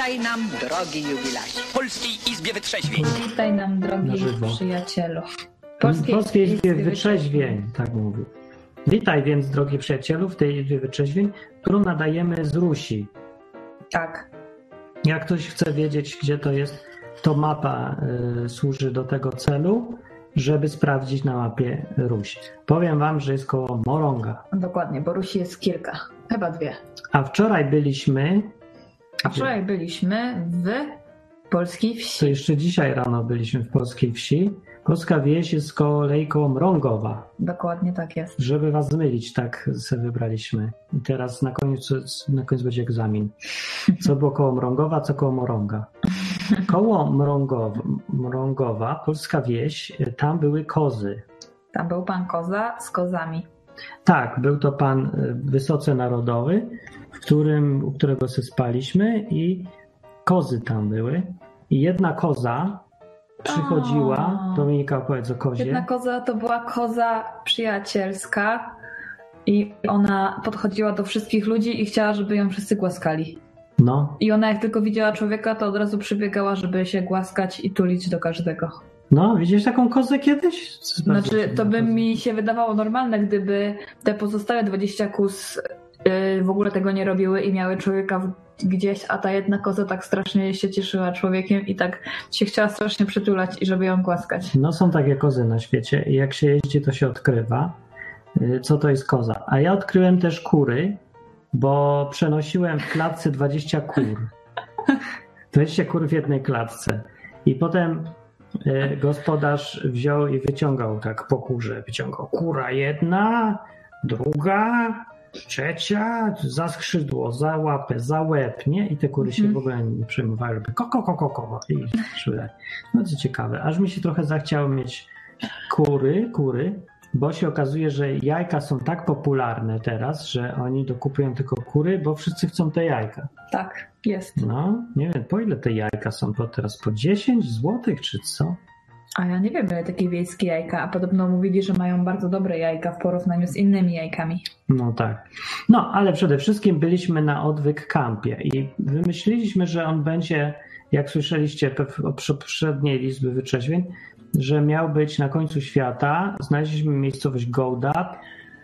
Witaj nam, drogi jubilacie. W Polskiej Izbie Wytrzeźwień. Witaj nam, Na drogi przyjacielu. Polskiej, Polskiej Izbie Izbie Wytrzeźwień, tak mówił. Witaj więc, drogi przyjacielu, w tej Izbie Wytrzeźwień, którą nadajemy z Rusi. Tak. Jak ktoś chce wiedzieć, gdzie to jest, to mapa y, służy do tego celu, żeby sprawdzić na mapie Ruś. Powiem wam, że jest koło Moronga. Dokładnie, bo Rusi jest kilka. Chyba dwie. A wczoraj byliśmy, A wczoraj byliśmy w polskiej to wsi. jeszcze dzisiaj rano byliśmy w polskiej wsi. Polska wieś jest koło lejką Mrągowa. Dokładnie tak jest. Żeby was zmylić, tak sobie wybraliśmy. I teraz na koniec, na koniec będzie egzamin. Co było koło Mrągowa, co koło Morąga. Koło Mrągowa, Mrągowa, polska wieś, tam były kozy. Tam był pan Koza z kozami. Tak, był to pan y, wysoce narodowy, którym, u którego się spaliśmy i kozy tam były. I jedna koza przychodziła. Dominika opowiedz o kozie. Jedna koza to była koza przyjacielska i ona podchodziła do wszystkich ludzi i chciała, żeby ją wszyscy głaskali. No, I ona jak tylko widziała człowieka, to od razu przybiegała, żeby się głaskać i tulić do każdego. no, widziałeś taką kozę kiedyś? Znaczy, to by mi się wydawało normalne, gdyby te pozostałe 20 kus w ogóle tego nie robiły i miały człowieka gdzieś, a ta jedna koza tak strasznie się cieszyła człowiekiem i tak się chciała strasznie przytulać i żeby ją głaskać. No są takie kozy na świecie i jak się jeździ, to się odkrywa, y, co to jest koza. A ja odkryłem też kury, bo przenosiłem w klatce 20 kur. 20 kur w jednej klatce. I potem y, gospodarz wziął i wyciągał tak po kurze. Wyciągał kura jedna, druga, trzecia, za skrzydło, za łapę, za łeb, nie? I te kury się Mhm. w ogóle nie przejmowały, żeby koko, koko, koko. I szły. No co ciekawe, aż mi się trochę zachciało mieć kury, kury, bo się okazuje, że jajka są tak popularne teraz, że oni dokupują tylko kury, bo wszyscy chcą te jajka. Tak, jest. No, nie wiem, po ile te jajka są po teraz? Po 10 złotych czy co? A ja nie wiem, ile takie wiejskie jajka, a podobno mówili, że mają bardzo dobre jajka w porównaniu z innymi jajkami. No tak. No, ale przede wszystkim byliśmy na odwyk kampie i wymyśliliśmy, że on będzie, jak słyszeliście o prze- poprzedniej Izby Wytrzeźwień, że miał być na końcu świata. Znaleźliśmy miejscowość Goldap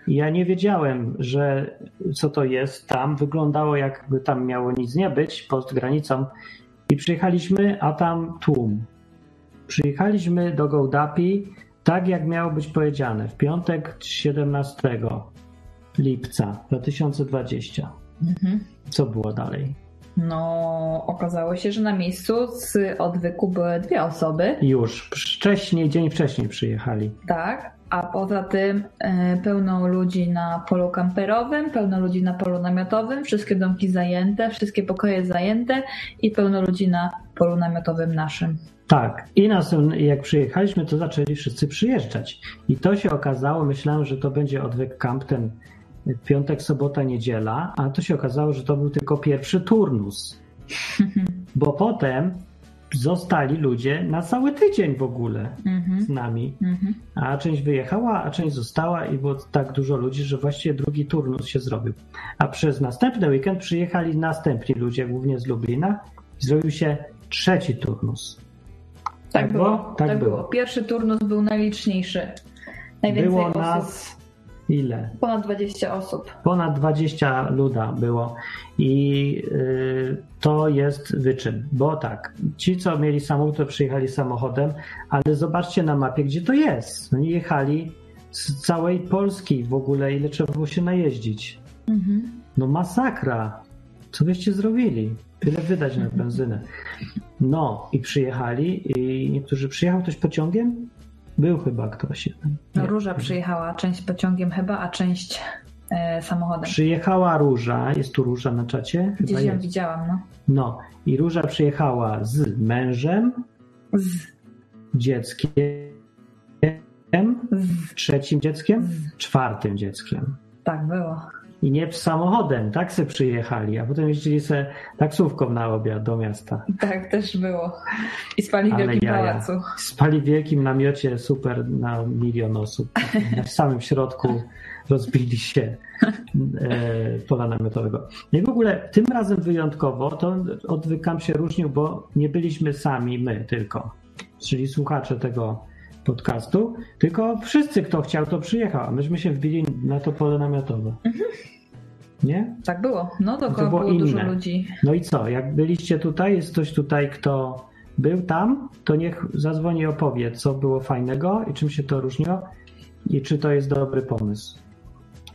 ja nie wiedziałem, że co to jest tam. Wyglądało jakby tam miało nic nie być, pod granicą. I przyjechaliśmy, a tam tłum. Przyjechaliśmy do Gołdapi tak, jak miało być powiedziane, w piątek 17 lipca 2020. Mhm. Co było dalej? No, okazało się, że na miejscu z odwyku były dwie osoby, Już wcześniej, dzień wcześniej przyjechali. tak, a poza tym e, pełno ludzi na polu kamperowym, pełno ludzi na polu namiotowym, wszystkie domki zajęte, wszystkie pokoje zajęte i pełno ludzi na polu namiotowym naszym. Tak. I nas, jak przyjechaliśmy, to zaczęli wszyscy przyjeżdżać. I to się okazało, myślałem, że to będzie odwyk kamp ten piątek, sobota, niedziela, a to się okazało, że to był tylko pierwszy turnus. Bo potem zostali ludzie na cały tydzień w ogóle Mhm. z nami. Mhm. A część wyjechała, a część została i było tak dużo ludzi, że właściwie drugi turnus się zrobił. A przez następny weekend przyjechali następni ludzie, głównie z Lublina, i zrobił się trzeci turnus. Tak, było. Tak Tak, było. było. Pierwszy turnus był najliczniejszy. Najwięcej Było osób. nas ile? Ponad 20 osób. Ponad 20 luda było i y, to jest wyczyn, bo tak, ci co mieli samochód to przyjechali samochodem, ale zobaczcie na mapie gdzie to jest. Oni jechali z całej Polski w ogóle, ile trzeba było się najeździć. Mhm. No masakra. Co byście zrobili? Tyle wydać na benzynę. No i przyjechali i niektórzy przyjechał ktoś pociągiem? Był chyba ktoś. jeden. No. Róża przyjechała, część pociągiem chyba, a część e, samochodem. Przyjechała Róża, jest tu Róża na czacie? Chyba Gdzieś ją jest. widziałam, no. No i Róża przyjechała z mężem, Z, dzieckiem, z, trzecim dzieckiem, z. czwartym dzieckiem. Tak było. I nie samochodem, tak se przyjechali, a potem jeździli se taksówką na obiad do miasta. Tak też było. I spali w wielkim jaja. pałacu. Spali w wielkim namiocie super na milion osób. W samym środku rozbili się e, pola namiotowego. No i w ogóle tym razem wyjątkowo to odwyk camp się różnił, bo nie byliśmy sami my tylko, czyli słuchacze tego podcastu, tylko wszyscy, kto chciał, to przyjechał, a myśmy się wbili na to pole namiotowe. Nie? Tak było. No To dookoła było było, dużo ludzi. No i co? Jak byliście tutaj, jest ktoś tutaj, kto był tam, to niech zadzwoni i opowie, co było fajnego i czym się to różniło i czy to jest dobry pomysł.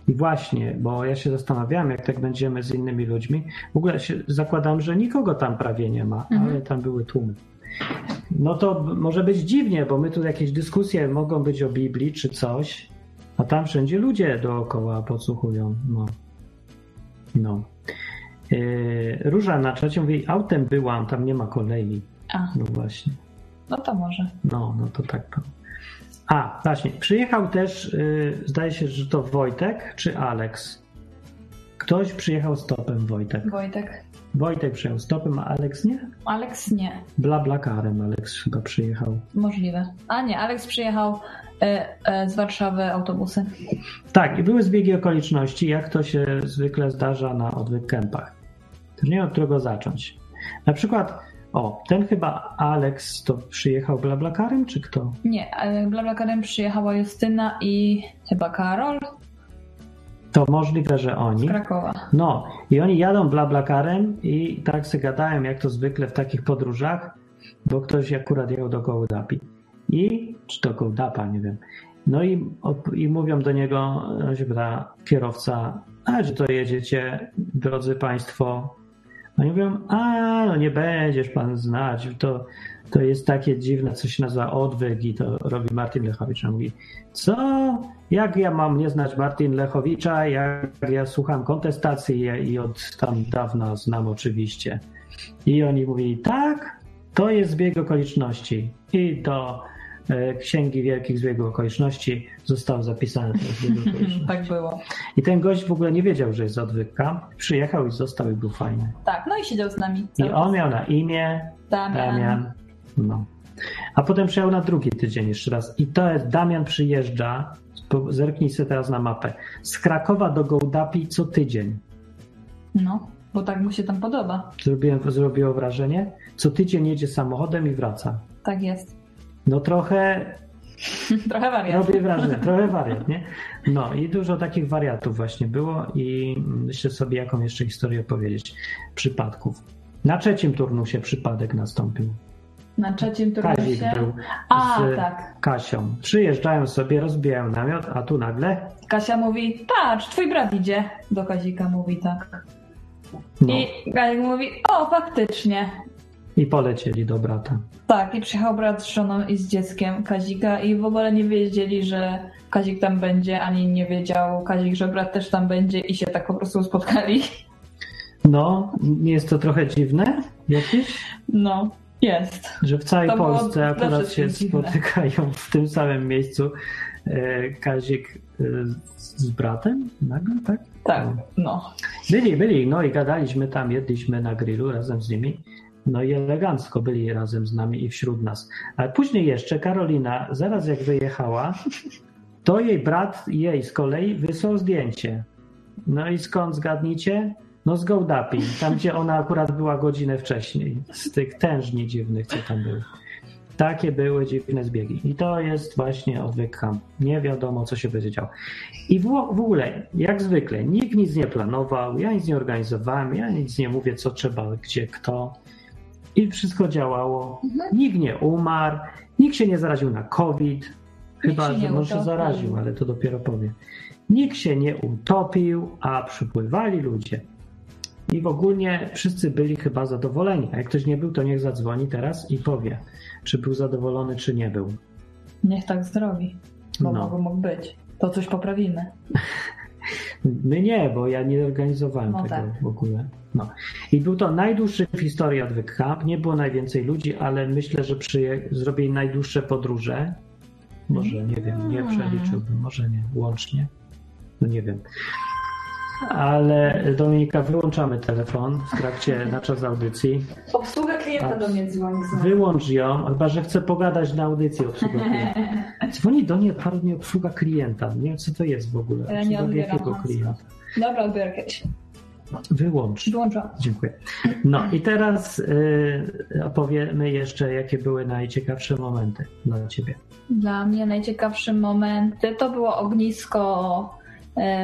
I właśnie, bo ja się zastanawiałem, jak tak będziemy z innymi ludźmi. W ogóle się zakładam, że nikogo tam prawie nie ma, Mhm. ale tam były tłumy. No to może być dziwnie, bo my tu jakieś dyskusje mogą być o Biblii czy coś, a tam wszędzie ludzie dookoła podsłuchują. No. No. Yy, Róża na czacie mówi, autem byłam, tam nie ma kolei. A, No właśnie. no to może. No, no to tak. To. A, właśnie. Przyjechał też, yy, zdaje się, że to Wojtek czy Alex. Ktoś przyjechał stopem, Wojtek. Wojtek. Wojtek przyjechał stopem, a Alex nie? Alex nie. Bla, bla, karem Alex chyba przyjechał. Możliwe. A nie, Alex przyjechał e, e, z Warszawy autobusem. Tak, i były zbiegi okoliczności, jak to się zwykle zdarza na odwyk kempach. Nie wiem, od którego zacząć. Na przykład, o, ten chyba Alex to przyjechał blablakarem, czy kto? Nie, ale BlaBlaCarem przyjechała Justyna i chyba Karol To możliwe, że z oni. Krakowa. No, i oni jadą blablakarem i tak se gadają, jak to zwykle w takich podróżach, bo ktoś akurat jechał do Gołdapi. I, czy do Gołdapa, nie wiem. No i, i mówią do niego, on się pyta, kierowca, a czy to jedziecie, drodzy państwo? Oni mówią, a no nie będziesz pan znać, to, to jest takie dziwne, co się nazywa odwyk i to robi Martin Lechowicz. On mówi, co? Jak ja mam nie znać Martin Lechowicza, jak ja słucham kontestacji i od tam dawna znam oczywiście. I oni mówili, tak, to jest zbieg okoliczności. I do e, Księgi Wielkich Zbiegów Okoliczności został zapisany ten zbieg okoliczności. tak było. I ten gość w ogóle nie wiedział, że jest odwyka. Przyjechał i został i był fajny. Tak, no i siedział z nami. I on czas. miał na imię Damian. Damian. No. A potem przyjechał na drugi tydzień jeszcze raz. I to jest, Damian przyjeżdża, zerknij sobie teraz na mapę, z Krakowa do Gołdapi co tydzień. No, bo tak mu się tam podoba. Zrobiłem, zrobiło wrażenie. Co tydzień jedzie samochodem i wraca. Tak jest. No trochę Trochę wariat. robię wrażenie, trochę wariat, nie? No i dużo takich wariatów właśnie było i myślę sobie, jaką jeszcze historię opowiedzieć. Przypadków. Na trzecim turnusie przypadek nastąpił. Na trzecim Kazik turnusie. był A, z tak. Kasią. Przyjeżdżają sobie, rozbijają namiot, a tu nagle Kasia mówi, patrz, twój brat idzie. Do Kazika mówi tak. no, I Kazik mówi, o, faktycznie. i polecieli do brata. Tak, i przyjechał brat z żoną i z dzieckiem Kazika i w ogóle nie wiedzieli, że Kazik tam będzie, ani nie wiedział Kazik, że brat też tam będzie i się tak po prostu spotkali. No, nie jest to trochę dziwne jakieś, No, jest. że w całej To Polsce akurat się dziwne. spotykają w tym samym miejscu e, Kazik e, z bratem nagle, tak? Tak, no. Byli, byli, no i gadaliśmy tam, jedliśmy na grillu razem z nimi. No i elegancko byli razem z nami i wśród nas. Ale później jeszcze Karolina, zaraz jak wyjechała, to jej brat, jej z kolei wysłał zdjęcie. No i skąd zgadnijcie? No z Gołdapi, tam gdzie ona akurat była godzinę wcześniej. Z tych tężni dziwnych, co tam były. Takie były dziwne zbiegi. I to jest właśnie odwyk camp. Nie wiadomo, co się będzie działo. I w, w ogóle, jak zwykle, nikt nic nie planował, ja nic nie organizowałem, ja nic nie mówię, co trzeba, gdzie, kto. I wszystko działało. Mhm. Nikt nie umarł, nikt się nie zaraził na COVID. Chyba, że może się zaraził, ale to dopiero powiem. Nikt się nie utopił, a przypływali ludzie. I w ogóle wszyscy byli chyba zadowoleni. A jak ktoś nie był, to niech zadzwoni teraz i powie, czy był zadowolony, czy nie był. Niech tak zrobi. Bo No. mógł, być. To coś poprawimy. My nie, bo ja nie organizowałem No tego tak. w ogóle. No. I był to najdłuższy w historii odwyk camp. Nie było najwięcej ludzi, ale myślę, że przyje... zrobili najdłuższe podróże. Może, nie wiem, nie Mm. przeliczyłbym, może nie, łącznie. No nie wiem. Ale Dominika, wyłączamy telefon w trakcie na czas audycji. Obsługa klienta do mnie dzwoni. Wyłącz ją, chyba że chce pogadać na audycji obsługa klienta. Dzwoni do niej parę dni obsługa klienta. Nie wiem, co to jest w ogóle. Ja nie odbieram klienta? Dobra, kiedyś. Wyłącz. Wyłączam. Dziękuję. No i teraz y, opowiemy jeszcze, jakie były najciekawsze momenty dla ciebie. Dla mnie najciekawsze momenty to było ognisko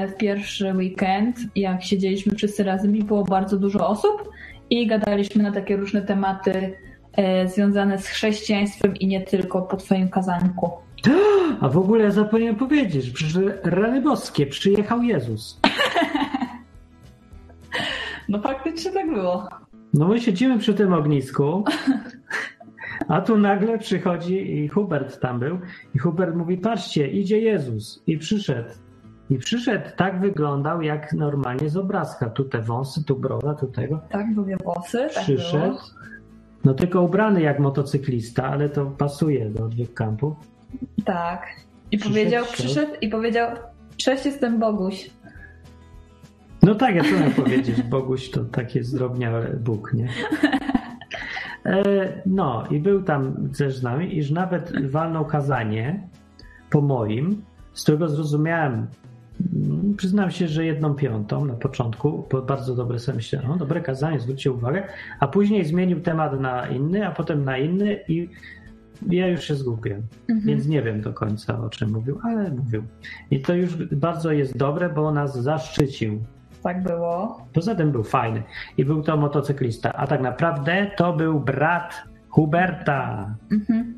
w pierwszy weekend, jak siedzieliśmy wszyscy razem i było bardzo dużo osób i gadaliśmy na takie różne tematy e, związane z chrześcijaństwem i nie tylko po twoim kazanku. A w ogóle zapomniałem powiedzieć, że przecież rany boskie, przyjechał Jezus. No faktycznie tak było. No my siedzimy przy tym ognisku, a tu nagle przychodzi i Hubert tam był i Hubert mówi, patrzcie, idzie Jezus i przyszedł. I przyszedł, tak wyglądał jak normalnie z obrazka. Tu te wąsy, tu broda, tu tego. Tak, długie włosy. Tak Przyszedł. było. No tylko ubrany jak motocyklista, ale to pasuje do odwyk kampu. Tak. I Przyszedł, powiedział, szedł. przyszedł i powiedział, cześć, jestem Boguś. No tak, ja co miałem powiedzieć, Boguś to takie zdrobniałe Bóg, nie? E, no i był tam też z nami, iż nawet walnął kazanie po moim, z którego zrozumiałem, przyznam się, że jedną piątą na początku, bo bardzo dobre sobie myślałem, no dobre kazanie, zwróćcie uwagę, a później zmienił temat na inny, a potem na inny i ja już się zgubiłem. Mhm. Więc nie wiem do końca o czym mówił, ale mówił. I to już bardzo jest dobre, bo nas zaszczycił. Tak było. Poza tym był fajny i był to motocyklista, a tak naprawdę to był brat Huberta. Mhm.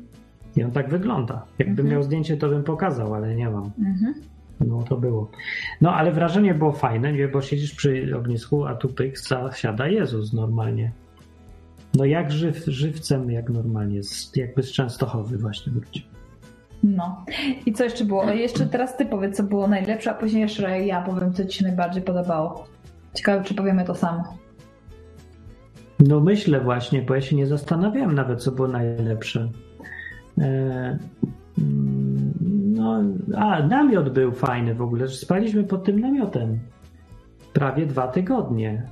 I on tak wygląda. Jakbym Mhm. miał zdjęcie, to bym pokazał, ale nie mam. Mhm. No to było. No ale wrażenie było fajne, nie? bo siedzisz przy ognisku, a tu pyk siada Jezus normalnie. No jak żyw, żywcem, jak normalnie, z, jakby z Częstochowy właśnie wrócił. No. I co jeszcze było? Jeszcze teraz ty powiedz, co było najlepsze, a później jeszcze ja powiem, co ci się najbardziej podobało. Ciekawe, czy powiemy to samo. No myślę właśnie, bo ja się nie zastanawiałem nawet, co było najlepsze. E, mm, no, a, namiot był fajny w ogóle, że spaliśmy pod tym namiotem. Prawie dwa tygodnie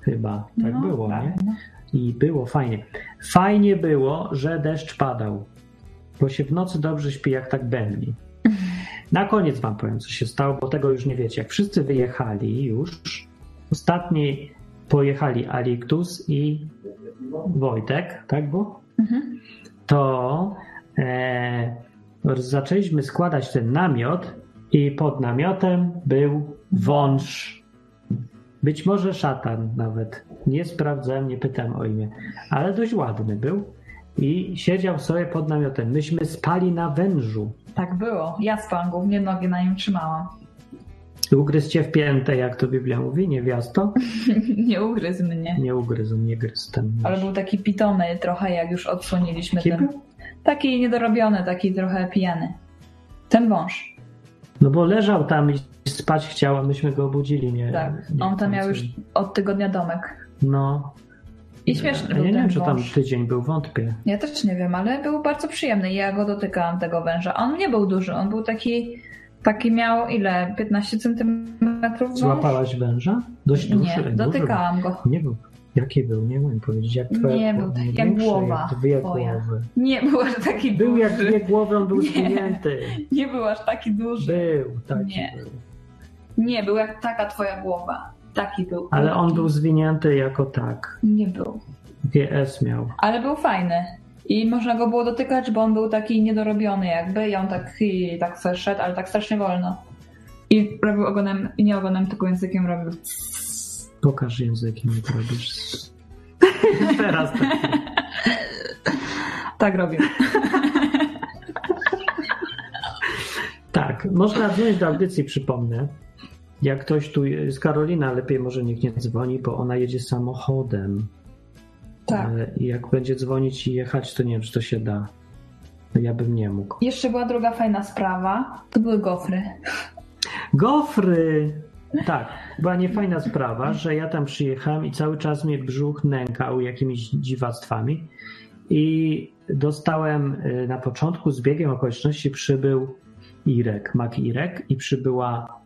chyba, tak no, było, prawie, nie? no. I było fajnie. Fajnie było, że deszcz padał, bo się w nocy dobrze śpi, jak tak bębni. Na koniec wam powiem, co się stało, bo tego już nie wiecie. Jak wszyscy wyjechali już, ostatni pojechali Aliktus i Wojtek, tak było? Mhm. To e, zaczęliśmy składać ten namiot i pod namiotem był wąż. Być może szatan nawet. Nie sprawdzałem, nie pytałem o imię, ale dość ładny był i siedział sobie pod namiotem. Myśmy spali na wężu. Tak było. Ja spałam głównie, nogi na nim trzymałam. Ugryzł cię w piętę, jak to Biblia mówi, niewiasto? nie ugryzł mnie. Nie ugryzł, nie gryzł ten. Ale był taki pitomy trochę, jak już odsłoniliśmy ten. Taki niedorobiony, taki trochę pijany. Ten wąż. No bo leżał tam i spać chciał, a myśmy go obudzili. Nie, Tak. nie On tam miał co- już od tygodnia domek. No. I śmieszny Ja był nie wiem, czy tam tydzień był, wątpię. Ja też nie wiem, ale był bardzo przyjemny ja go dotykałam, tego węża. On nie był duży, on był taki, taki miał ile? 15 centymetrów wąż? Złapałaś węża? Dość duży. Nie, dotykałam go. Nie był. Jaki był? Nie umiem powiedzieć. Jak twoja Nie był, jak największy, głowa Jak dwie twoja. głowy. Nie był aż taki Był duży. jak dwie głowy, on był zwinięty. Nie był aż taki duży. Był, taki Nie. był. Nie, był jak taka twoja głowa. Taki był. Ale on Taki. był zwinięty jako tak. Nie był. GS miał. Ale był fajny. I można go było dotykać, bo on był taki niedorobiony jakby i on tak, i tak szedł, ale tak strasznie wolno. I robił ogonem, nie ogonem, tylko językiem robił. Pokaż językiem, jak robisz. Teraz tak. Tak robił. Tak, można dzwonić do audycji, przypomnę. Jak ktoś tu jest, Karolina, lepiej może nikt nie dzwoni, bo ona jedzie samochodem. Tak. Ale jak będzie dzwonić i jechać, to nie wiem, czy to się da. No Ja bym nie mógł. Jeszcze była druga fajna sprawa. To były gofry. Gofry! Tak, była niefajna sprawa, że ja tam przyjechałem i cały czas mnie brzuch nękał jakimiś dziwactwami. I dostałem y, na początku z biegiem okoliczności przybył Irek, Mak Irek i przybyła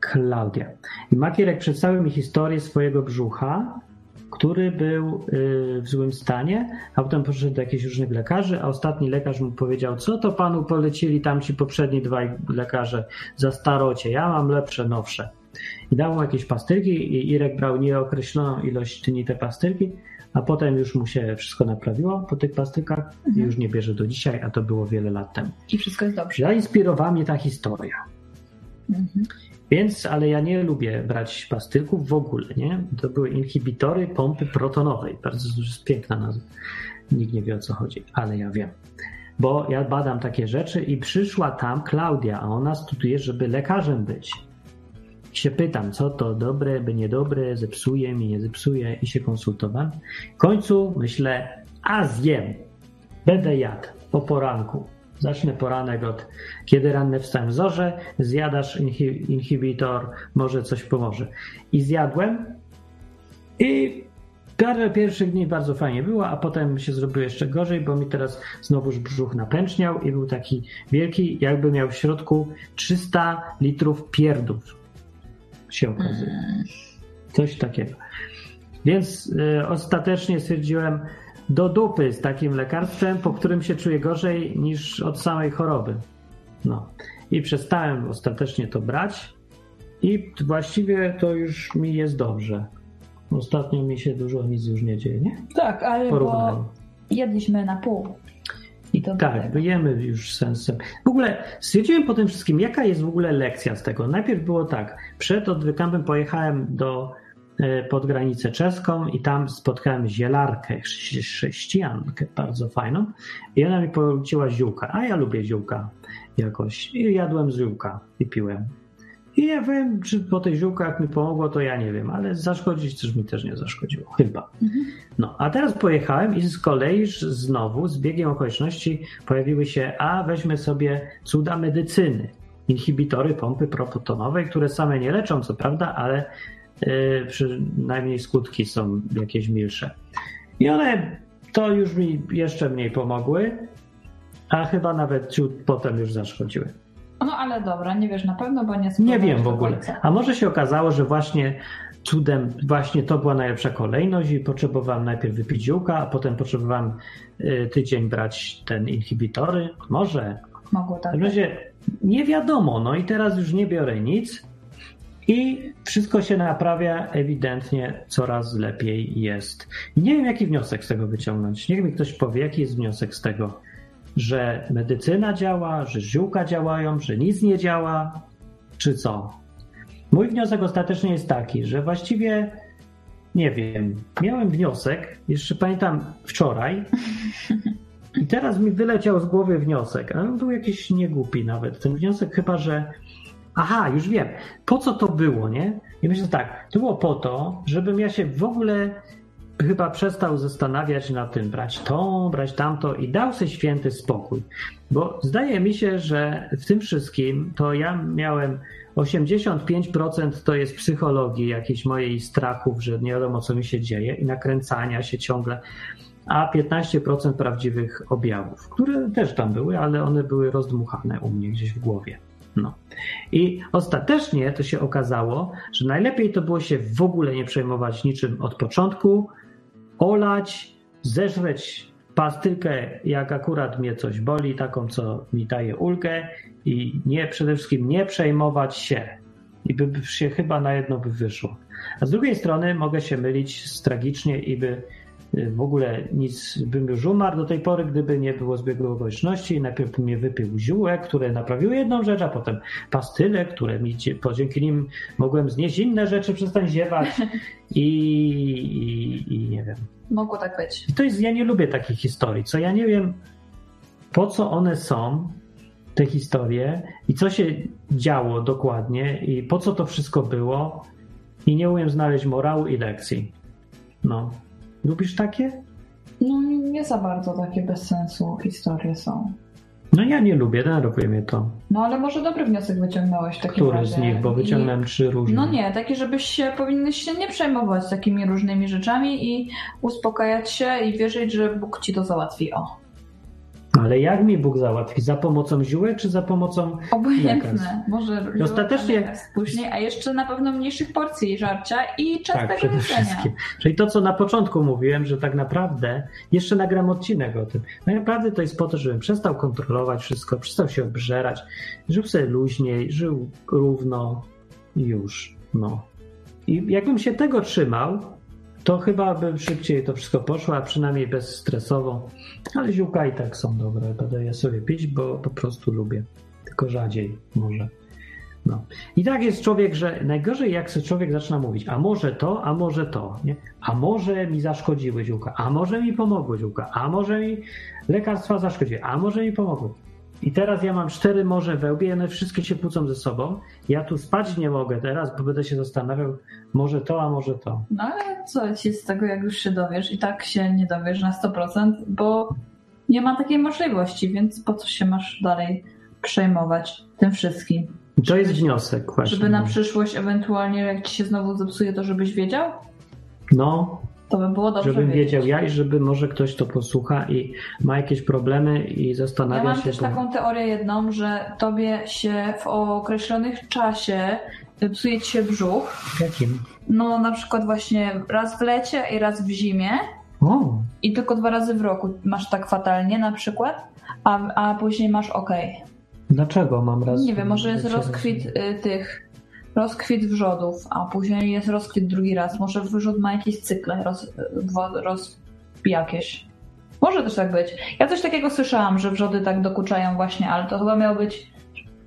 Klaudia. I Makierek przedstawił mi historię swojego brzucha, który był y, w złym stanie, a potem poszedł do jakichś różnych lekarzy, a ostatni lekarz mu powiedział, co to panu polecili tam ci poprzedni dwaj lekarze za starocie, ja mam lepsze, nowsze. I dał mu jakieś pastylki i Irek brał nieokreśloną ilość dni te pastylki, a potem już mu się wszystko naprawiło po tych pastylkach i już nie bierze do dzisiaj, a to było wiele lat temu. I wszystko jest dobrze. Zainspirowała mnie ta historia. Mhm. Więc, ale ja nie lubię brać pastylków w ogóle, nie? To były inhibitory pompy protonowej. Bardzo piękna nazwa. Nikt nie wie o co chodzi, ale ja wiem. Bo ja badam takie rzeczy i przyszła tam Klaudia, a ona studiuje, żeby lekarzem być. Się pytam, co to dobre, by niedobre, zepsuje mi, nie zepsuje i się konsultowałem. W końcu myślę, a zjem, będę jadł po poranku. Zacznę poranek od kiedy ranne wstałem w zorze, zjadasz inhi- inhibitor, może coś pomoże. I zjadłem i parę pierwszych dni bardzo fajnie było, a potem się zrobiło jeszcze gorzej, bo mi teraz znowuż brzuch napęczniał i był taki wielki, jakby miał w środku 300 litrów pierdów. Się okazuje. Coś takiego. Więc y, ostatecznie stwierdziłem, do dupy z takim lekarstwem, po którym się czuję gorzej niż od samej choroby. No. I przestałem ostatecznie to brać i właściwie to już mi jest dobrze. Ostatnio mi się dużo nic już nie dzieje, nie? Tak, ale bo jedliśmy na pół. I to Tak, wyjemy już sensem. W ogóle stwierdziłem po tym wszystkim, jaka jest w ogóle lekcja z tego. Najpierw było tak, przed odwykampem pojechałem do e, pod granicę czeską i tam spotkałem zielarkę, chrze- chrześcijankę bardzo fajną i ona mi poleciła ziółka, a ja lubię ziółka jakoś i jadłem z ziółka i piłem. I ja wiem, czy po tych ziółkach mi pomogło, to ja nie wiem, ale zaszkodzić też mi też nie zaszkodziło, chyba. No, a teraz pojechałem i z kolei znowu, z biegiem okoliczności pojawiły się, a weźmy sobie cuda medycyny. Inhibitory pompy protonowej, które same nie leczą, co prawda, ale yy, przynajmniej skutki są jakieś milsze. I one to już mi jeszcze mniej pomogły, a chyba nawet ciut potem już zaszkodziły. No ale dobra, nie wiesz na pewno, bo nie Nie wiem w ogóle. A może się okazało, że właśnie cudem właśnie to była najlepsza kolejność i potrzebowałem najpierw wypić ziółka, a potem potrzebowałem y, tydzień brać ten inhibitory. Może. Mogło W tak każdym być. razie nie wiadomo. No i teraz już nie biorę nic i wszystko się naprawia ewidentnie coraz lepiej jest. Nie wiem, jaki wniosek z tego wyciągnąć. Niech mi ktoś powie, jaki jest wniosek z tego, że medycyna działa, że ziółka działają, że nic nie działa, czy co? Mój wniosek ostatecznie jest taki, że właściwie nie wiem. Miałem wniosek, jeszcze pamiętam wczoraj, i teraz mi wyleciał z głowy wniosek, ale on był jakiś niegłupi nawet. Ten wniosek chyba, że. Aha, już wiem. Po co to było, nie? I myślę tak, to było po to, żebym ja się w ogóle chyba przestał zastanawiać nad tym, brać to, brać tamto i dał sobie święty spokój. Bo zdaje mi się, że w tym wszystkim to ja miałem 85% to jest psychologii, jakiejś mojej strachów, że nie wiadomo co mi się dzieje i nakręcania się ciągle, a 15% prawdziwych objawów, które też tam były, ale one były rozdmuchane u mnie gdzieś w głowie. No. I ostatecznie to się okazało, że najlepiej to było się w ogóle nie przejmować niczym od początku, olać, zeżreć pastylkę, jak akurat mnie coś boli, taką, co mi daje ulgę i nie, przede wszystkim nie przejmować się. I by się chyba na jedno by wyszło. A z drugiej strony mogę się mylić tragicznie i by w ogóle nic bym już umarł do tej pory, gdyby nie było zbiegu okoliczności. Najpierw bym mnie wypił ziółek, które naprawiły jedną rzecz, a potem pastyle, które mi dzięki nim mogłem znieść inne rzeczy, przestań ziewać i, i, i nie wiem. Mogło tak być. I to jest, ja nie lubię takich historii, co ja nie wiem, po co one są, te historie, i co się działo dokładnie, i po co to wszystko było, i nie umiem znaleźć morału i lekcji. No. Lubisz takie? No nie za bardzo takie bez sensu historie są. No ja nie lubię, denerwuje mnie to. No ale może dobry wniosek wyciągnąłeś w takim Który razie. z nich, bo I- wyciągnąłem trzy różne. No nie, taki, żebyś się powinny się nie przejmować takimi różnymi rzeczami i uspokajać się i wierzyć, że Bóg ci to załatwi. O. Ale jak mi Bóg załatwi? Za pomocą ziółek czy za pomocą Obojętne. Może I ostatecznie- później, a jeszcze na pewno mniejszych porcji żarcia i Tak, częstego przede wszystkim. Czyli to, co na początku mówiłem, że tak naprawdę, jeszcze nagram odcinek o tym, tak naprawdę to jest po to, żebym przestał kontrolować wszystko, przestał się obżerać, żył sobie luźniej, żył równo i już, no. I jakbym się tego trzymał, to chyba by szybciej to wszystko poszło, a przynajmniej bezstresowo. Ale ziółka i tak są dobre, będę je sobie pić, bo po prostu lubię. Tylko rzadziej może. No. I tak jest człowiek, że najgorzej jak sobie człowiek zaczyna mówić, a może to, a może to, nie? A może mi zaszkodziły ziółka, a może mi pomogły ziółka, a może mi lekarstwa zaszkodziły, a może mi pomogły. I teraz ja mam cztery morze we łbie, one wszystkie się kłócą ze sobą. Ja tu spać nie mogę teraz, bo będę się zastanawiał, może to, a może to. No ale co ci z tego, jak już się dowiesz? I tak się nie dowiesz na 100%, bo nie ma takiej możliwości, więc po co się masz dalej przejmować tym wszystkim? To jest wniosek właśnie. Żeby na przyszłość ewentualnie, jak ci się znowu zepsuje, to żebyś wiedział? No, To by było dobrze żebym wiedzieć. wiedział ja i żeby może ktoś to posłucha i ma jakieś problemy i Ja zastanawia mam się. też to- taką teorię jedną, że tobie się w określonych czasie psuje ci się brzuch. Jakim? No na przykład właśnie raz w lecie i raz w zimie O, i tylko dwa razy w roku masz tak fatalnie na przykład, a, a później masz ok. dlaczego mam raz? Nie wiem, może jest rozkwit y, tych, rozkwit wrzodów, a później jest rozkwit drugi raz. Może wrzód ma jakieś cykle roz, roz, jakieś. Może też tak być. Ja coś takiego słyszałam, że wrzody tak dokuczają właśnie, ale to chyba miało być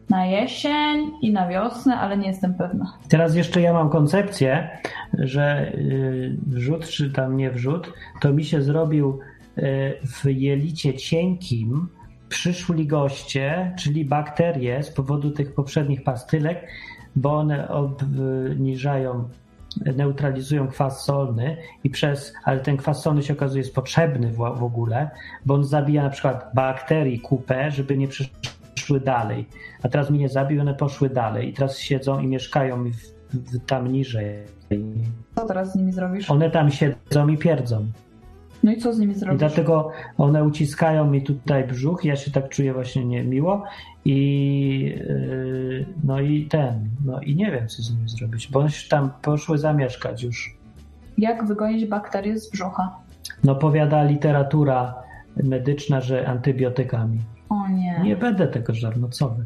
na jesień i na wiosnę, ale nie jestem pewna. Teraz jeszcze ja mam koncepcję, że y, wrzód, czy tam nie wrzód, to mi się zrobił y, w jelicie cienkim przyszli goście, czyli bakterie z powodu tych poprzednich pastylek, bo one obniżają, neutralizują kwas solny i przez, ale ten kwas solny się okazuje jest potrzebny w, w ogóle, bo on zabija na przykład bakterii kupę, żeby nie przyszły dalej. A teraz mi nie zabił, one poszły dalej i teraz siedzą i mieszkają w, w, tam niżej. Co teraz z nimi zrobisz? One tam siedzą i pierdzą. No i co z nimi I zrobisz? dlatego one uciskają mi tutaj brzuch, ja się tak czuję właśnie niemiło i yy, no i ten, no i nie wiem co z nimi zrobić, bo się tam poszły zamieszkać już. Jak wygonić bakterie z brzucha? No powiada literatura medyczna, że antybiotykami. O nie. Nie będę tego żarł, no co wy.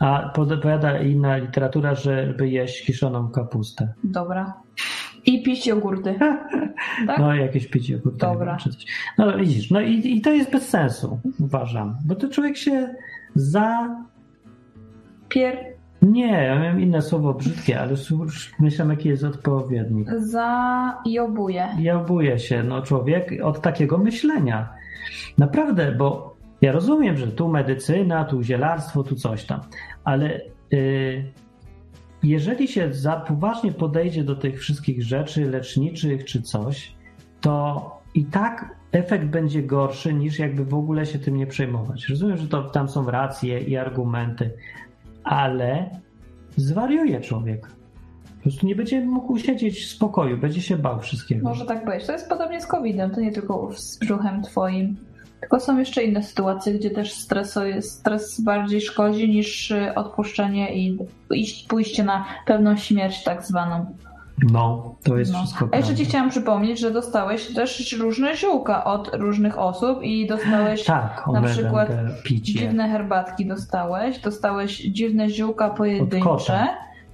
A powiada inna literatura, żeby jeść kiszoną kapustę. Dobra. I pić jogurty. Tak? No jakieś picie jogurtowego Dobra. czy coś. No widzisz, no i, i to jest bez sensu, uważam. Bo to człowiek się za... Pier... Nie, ja miałem inne słowo brzydkie, ale już myślę, jaki jest odpowiednik. Zajobuje. Jałbuje się no, człowiek od takiego myślenia. Naprawdę, bo ja rozumiem, że tu medycyna, tu zielarstwo, tu coś tam, ale y, jeżeli się za poważnie podejdzie do tych wszystkich rzeczy leczniczych czy coś, to i tak efekt będzie gorszy niż jakby w ogóle się tym nie przejmować. Rozumiem, że to, tam są racje i argumenty, ale zwariuje człowiek. Po prostu nie będzie mógł siedzieć w spokoju, będzie się bał wszystkiego. Może tak być. To jest podobnie z COVID-em, to nie tylko z brzuchem twoim. Tylko są jeszcze inne sytuacje, gdzie też stresu jest, stres bardziej szkodzi niż y, odpuszczenie i pójście na pewną śmierć tak zwaną. No, to jest No. wszystko A jeszcze ci chciałam przypomnieć, że dostałeś też różne ziółka od różnych osób i dostałeś Tak, na przykład dziwne herbatki dostałeś, dostałeś dziwne ziółka pojedyncze kota.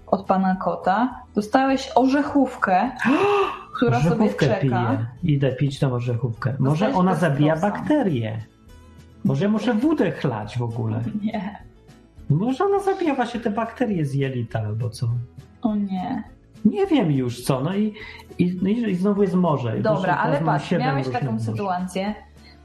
od pana kota, dostałeś orzechówkę, która sobie Orzechówkę czeka. piję. Idę pić tą orzechówkę. Może Dostałeś ona zabija prosa. bakterie. Może ja muszę wódę chlać w ogóle. Nie, Może ona zabija właśnie te bakterie z jelita albo co. o nie. Nie wiem już co. No i, i, no i i znowu jest morze. Dobra, ale patrz, miałeś taką morz. sytuację,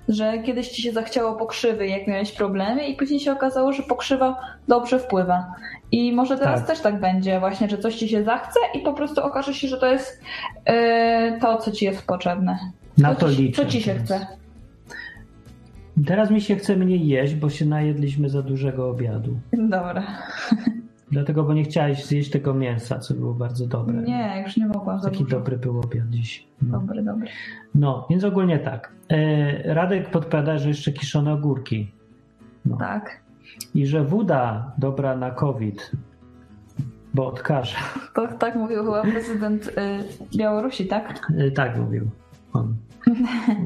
że kiedyś ci się zachciało pokrzywy, jak miałeś problemy i później się okazało, że pokrzywa dobrze wpływa. I może teraz Tak. też tak będzie właśnie, że coś ci się zachce i po prostu okaże się, że to jest yy, to, co ci jest potrzebne. Na co to ci, liczę. Co ci się teraz. chce? Teraz mi się chce mniej jeść, bo się najedliśmy za dużego obiadu. Dobra. Dlatego, bo nie chciałeś zjeść tego mięsa, co było bardzo dobre. Nie, już nie mogłam Taki dobry był obiad dziś. No. Dobry, dobry. no, więc ogólnie tak. E, Radek podpowiada, że jeszcze kiszone ogórki. No. Tak. I że woda dobra na COVID, bo odkaża. To, tak mówił chyba prezydent y, Białorusi, tak? E, Tak mówił.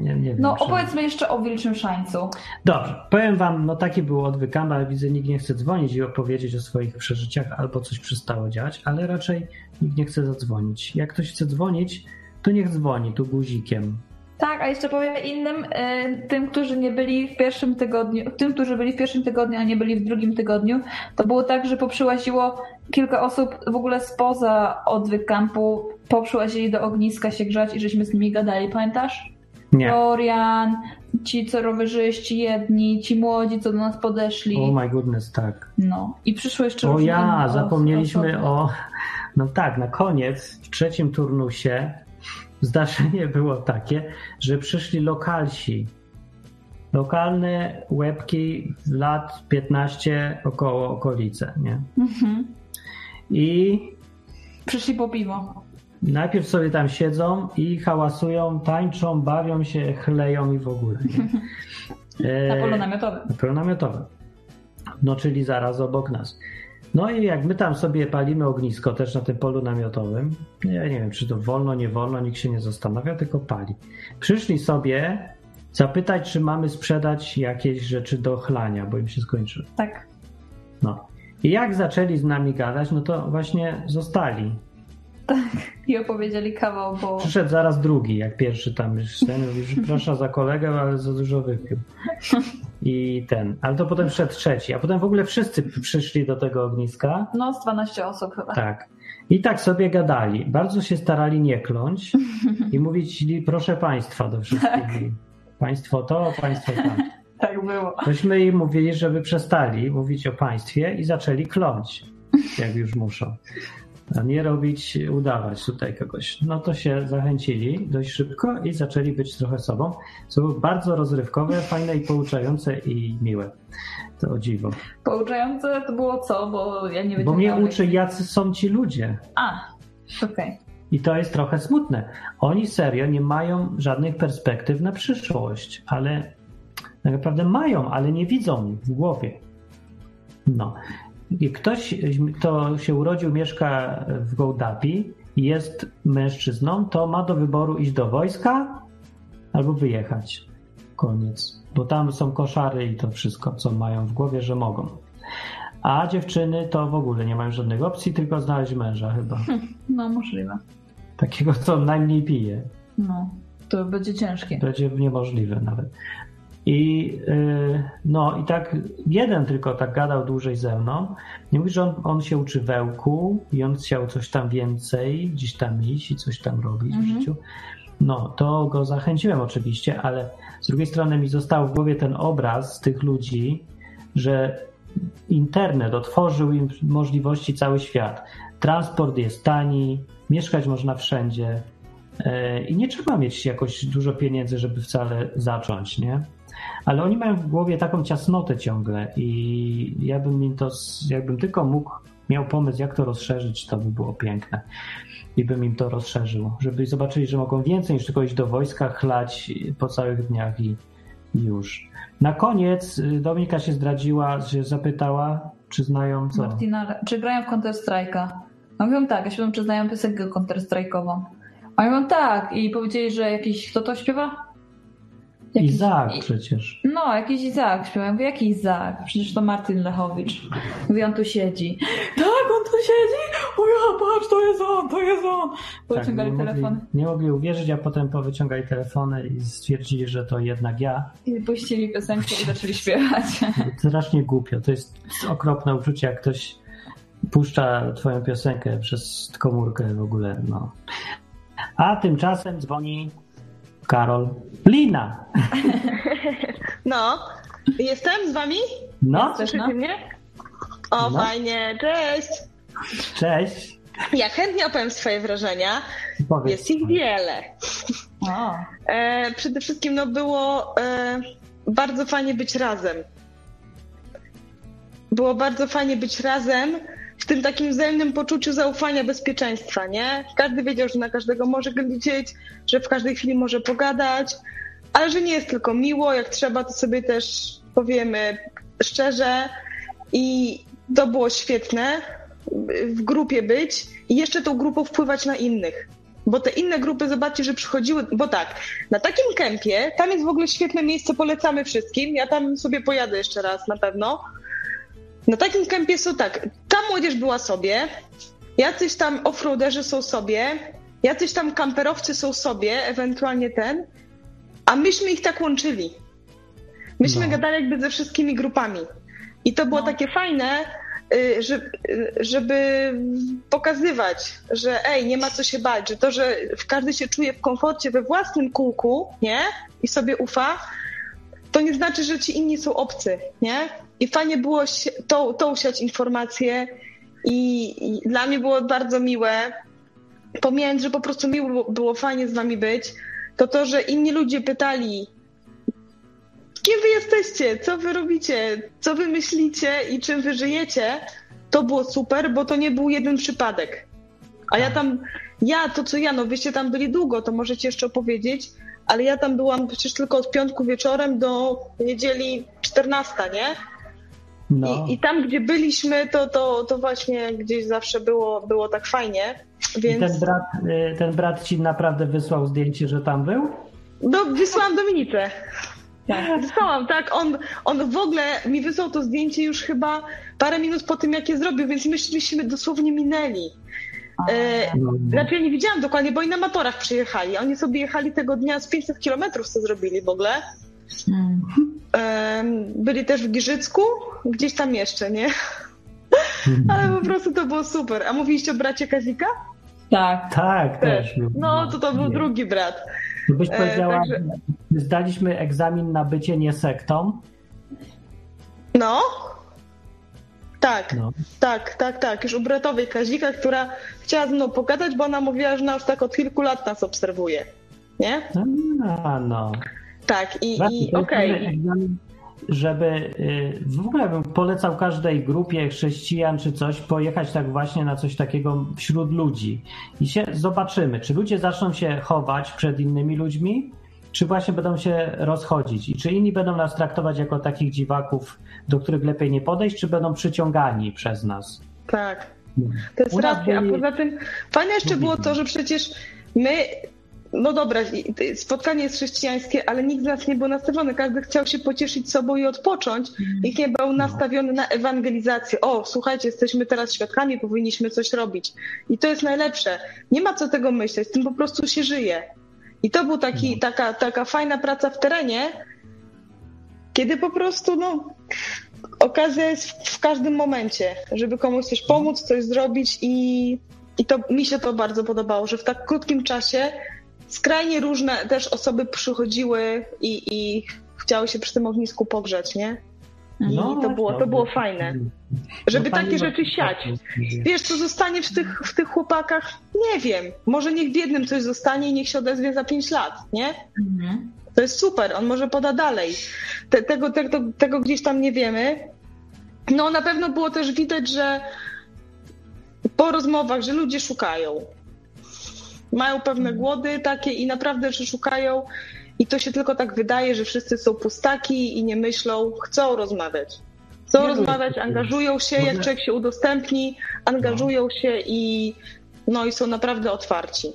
Nie, nie wiem, No czy- opowiedzmy jeszcze o Wilczym Szańcu. Dobrze, powiem wam, no taki był odwyk Kamba, ale widzę, nikt nie chce dzwonić i opowiedzieć o swoich przeżyciach, albo coś przestało działać, ale raczej nikt nie chce zadzwonić. Jak ktoś chce dzwonić, to niech dzwoni tu guzikiem. Tak, a jeszcze powiem innym, y, tym, którzy nie byli w pierwszym tygodniu, tym, którzy byli w pierwszym tygodniu, a nie byli w drugim tygodniu, to było tak, że poprzyłaziło kilka osób w ogóle spoza odwyk kampu, poprzyłazili do ogniska się grzać i żeśmy z nimi gadali, pamiętasz? Nie. Florian, ci co rowerzyści jedni, ci młodzi, co do nas podeszli. Oh my goodness, tak. No. I przyszło jeszcze O ja, zapomnieliśmy osoby. o. No tak, na koniec, w trzecim turnusie, zdarzenie było takie, że przyszli lokalsi. Lokalne łebki lat 15 około okolice, nie? Mhm. I Przyszli po piwo. Najpierw sobie tam siedzą i hałasują, tańczą, bawią się, chleją i w ogóle. Na E, polu namiotowym. na polu namiotowym. No, czyli zaraz obok nas. No i jak my tam sobie palimy ognisko też na tym polu namiotowym, ja nie wiem, czy to wolno, nie wolno, nikt się nie zastanawia, tylko pali. Przyszli sobie zapytać, czy mamy sprzedać jakieś rzeczy do chlania, bo im się skończy. Tak. No. I jak zaczęli z nami gadać, no to właśnie zostali. I opowiedzieli kawał, bo Przyszedł zaraz drugi, jak pierwszy tam już ten, mówi, że proszę za kolegę, ale za dużo wypił. I ten, ale to potem wszedł trzeci, a potem w ogóle wszyscy przyszli do tego ogniska. no z 12 osób chyba. Tak. I tak sobie gadali. Bardzo się starali nie kląć i mówić proszę państwa do wszystkich. Państwo to, państwo tam. Tak było. Tośmy im mówili, żeby przestali mówić o państwie i zaczęli kląć, jak już muszą. A nie robić, udawać tutaj kogoś. No to się zachęcili dość szybko i zaczęli być trochę sobą. Co było bardzo rozrywkowe, fajne i pouczające i miłe. To o dziwo. Pouczające to było co, bo ja nie Bo mnie uczy, jacy są ci ludzie. A, okej. I to jest trochę smutne. Oni serio nie mają żadnych perspektyw na przyszłość, ale tak naprawdę mają, ale nie widzą w głowie. No. I ktoś, kto się urodził, mieszka w Gołdapi i jest mężczyzną, to ma do wyboru iść do wojska albo wyjechać. Koniec. Bo tam są koszary i to wszystko, co mają w głowie, że mogą. A dziewczyny to w ogóle nie mają żadnych opcji, tylko znaleźć męża chyba. No możliwe. Takiego, co najmniej pije. No, to będzie ciężkie. Będzie niemożliwe nawet. I yy, no i tak jeden tylko tak gadał dłużej ze mną. Nie mówi, że on, on się uczy wełku i on chciał coś tam więcej, gdzieś tam iść i coś tam robić w Mhm. życiu. No, to go zachęciłem oczywiście, ale z drugiej strony mi został w głowie ten obraz tych ludzi, że internet otworzył im możliwości cały świat. Transport jest tani, mieszkać można wszędzie e, i nie trzeba mieć jakoś dużo pieniędzy, żeby wcale zacząć, nie? Ale oni mają w głowie taką ciasnotę ciągle i ja bym im to, jakbym tylko mógł, miał pomysł, jak to rozszerzyć, to by było piękne. I bym im to rozszerzył, żeby zobaczyli, że mogą więcej niż tylko iść do wojska, chlać po całych dniach i, już. Na koniec y, Dominika się zdradziła, zapytała, czy znają co. Martina, czy grają w Counter Strike'a? A mówią tak, ja się pytam, czy znają piosenkę Counter Strike'ową. Mówią tak i powiedzieli, że jakiś, kto to śpiewa? Izaak i- przecież. No, jakiś Izaak śpiewa. Ja mówię, jaki Izaak? Przecież to Martin Lechowicz. Mówi, on tu siedzi. Tak, on tu siedzi? O ja, patrz, to jest on, to jest on. Wyciągali Tak, nie telefony Mogli, nie mogli uwierzyć, a potem powyciągali telefony i stwierdzili, że to jednak ja. i puścili piosenkę i zaczęli śpiewać. Strasznie głupio. To jest okropne uczucie, jak ktoś puszcza twoją piosenkę przez komórkę w ogóle. No. A tymczasem dzwoni Karol Lina. No, jestem z wami? No, Też, Słyszycie no. mnie? O, No. fajnie, cześć! cześć. Ja chętnie opowiem swoje wrażenia. Powiedz. Jest ich wiele. O, E, przede wszystkim no, było e, bardzo fajnie być razem. Było bardzo fajnie być razem w tym takim wzajemnym poczuciu zaufania, bezpieczeństwa, nie? Każdy wiedział, że na każdego może liczyć, że w każdej chwili może pogadać, ale że nie jest tylko miło, jak trzeba, to sobie też powiemy szczerze i to było świetne w grupie być i jeszcze tą grupą wpływać na innych. Bo te inne grupy, zobaczcie, że przychodziły, bo tak, na takim kempie, tam jest w ogóle świetne miejsce, polecamy wszystkim, ja tam sobie pojadę jeszcze raz na pewno. Na takim kempie są tak, ta młodzież była sobie, jacyś tam offroaderzy są sobie, jacyś tam kamperowcy są sobie, ewentualnie ten, a myśmy ich tak łączyli. Myśmy No. gadali jakby ze wszystkimi grupami. I to było No. takie fajne, y, że- y, żeby pokazywać, że ej, nie ma co się bać, że to, że każdy się czuje w komforcie we własnym kółku, nie? I sobie ufa, to nie znaczy, że ci inni są obcy, nie? I fajnie było się- tą, tą siać informacje i, i dla mnie było bardzo miłe, pomijając, że po prostu miło było fajnie z wami być, to to, że inni ludzie pytali, kim wy jesteście, co wy robicie, co wy myślicie i czym wy żyjecie, to było super, bo to nie był jeden przypadek. A ja tam, ja, to co ja, no wyście tam byli długo, to możecie jeszcze opowiedzieć, ale ja tam byłam przecież tylko od piątku wieczorem do niedzieli 14, nie? No. I, I tam, gdzie byliśmy, to, to, to właśnie gdzieś zawsze było, było tak fajnie, I więc ten brat, y, ten brat ci naprawdę wysłał zdjęcie, że tam był? no, wysłałam Dominice. Tak. Wysłałam, tak. On, on w ogóle mi wysłał to zdjęcie już chyba parę minut po tym, jak je zrobił, więc myśmy dosłownie minęli. E, No. znaczy ja nie widziałam dokładnie, bo oni na motorach przyjechali. Oni sobie jechali tego dnia z 500 kilometrów, co zrobili w ogóle. Mm. Em, byli też w Giżycku, gdzieś tam jeszcze, nie? Ale po prostu to było super. A mówiliście o bracie Kazika? Tak. Tak, też. był. No, to to był Nie. drugi brat. To byś E, powiedziała, także- zdaliśmy egzamin na bycie nie sektą. No? Tak, No. tak, tak, tak. Już u bratowej Kazika, która chciała ze mną pogadać, bo ona mówiła, że ona już tak od kilku lat nas obserwuje. Nie? A, no. Tak, i, Właśnie, i jest okej. egzamin, Żeby y, w ogóle bym polecał każdej grupie chrześcijan czy coś pojechać tak właśnie na coś takiego wśród ludzi i się zobaczymy, czy ludzie zaczną się chować przed innymi ludźmi, czy właśnie będą się rozchodzić i czy inni będą nas traktować jako takich dziwaków, do których lepiej nie podejść, czy będą przyciągani przez nas. Tak. To jest racja. A poza tym fajne jeszcze było to, że przecież my, no dobra, spotkanie jest chrześcijańskie, ale nikt z nas nie był nastawiony. Każdy chciał się pocieszyć sobą i odpocząć. Nikt nie był nastawiony na ewangelizację. O, słuchajcie, jesteśmy teraz świadkami, powinniśmy coś robić. I to jest najlepsze. Nie ma co tego myśleć, tym po prostu się żyje. I to był taki, taka, taka fajna praca w terenie, kiedy po prostu, no, okazja jest w, w każdym momencie, żeby komuś coś pomóc, coś zrobić i, i to mi się to bardzo podobało, że w tak krótkim czasie skrajnie różne też osoby przychodziły i, i chciały się przy tym ognisku pogrzać, nie? I to było, to było fajne. Żeby No, takie rzeczy no, siać. tak, Wiesz, co zostanie w tych, w tych chłopakach? Nie wiem. Może niech w jednym coś zostanie i niech się odezwie za pięć lat, nie? Mhm. To jest super, on może poda dalej. Te, tego, tego, tego gdzieś tam nie wiemy. No na pewno było też widać, że po rozmowach, że ludzie szukają. Mają pewne głody takie i naprawdę, że szukają i to się tylko tak wydaje, że wszyscy są pustaki i nie myślą, chcą rozmawiać. Chcą Nie, no, rozmawiać, angażują się, może- jak człowiek się udostępni, angażują się i no i są naprawdę otwarci.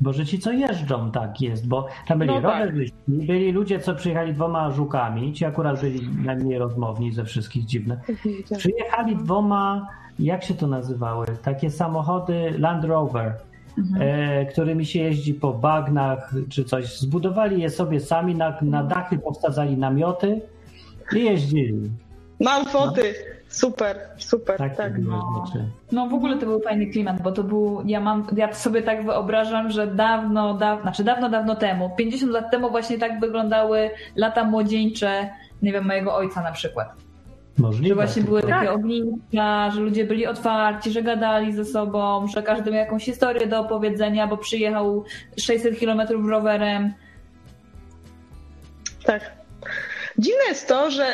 Bo że ci co jeżdżą, tak jest, bo tam byli No tak. rowerzyści, byli ludzie, co przyjechali dwoma żukami, ci akurat byli najmniej rozmowni ze wszystkich dziwne. Przyjechali dwoma, jak się to nazywały, takie samochody Land Rover, Mhm. e, którymi się jeździ po bagnach czy coś. Zbudowali je sobie sami, na, na dachy powsadzali namioty i jeździli. Mam foty. Super, super, Tak, tak. no. No w ogóle to był fajny klimat, bo to był, ja mam, ja sobie tak wyobrażam, że dawno, dawno, znaczy dawno, dawno temu, 50 lat temu właśnie tak wyglądały lata młodzieńcze, nie wiem, mojego ojca na przykład. Możliwe. Że właśnie były takie ogniska, że ludzie byli otwarci, że gadali ze sobą, że każdy miał jakąś historię do opowiedzenia, bo przyjechał 600 kilometrów rowerem. Tak. Dziwne jest to, że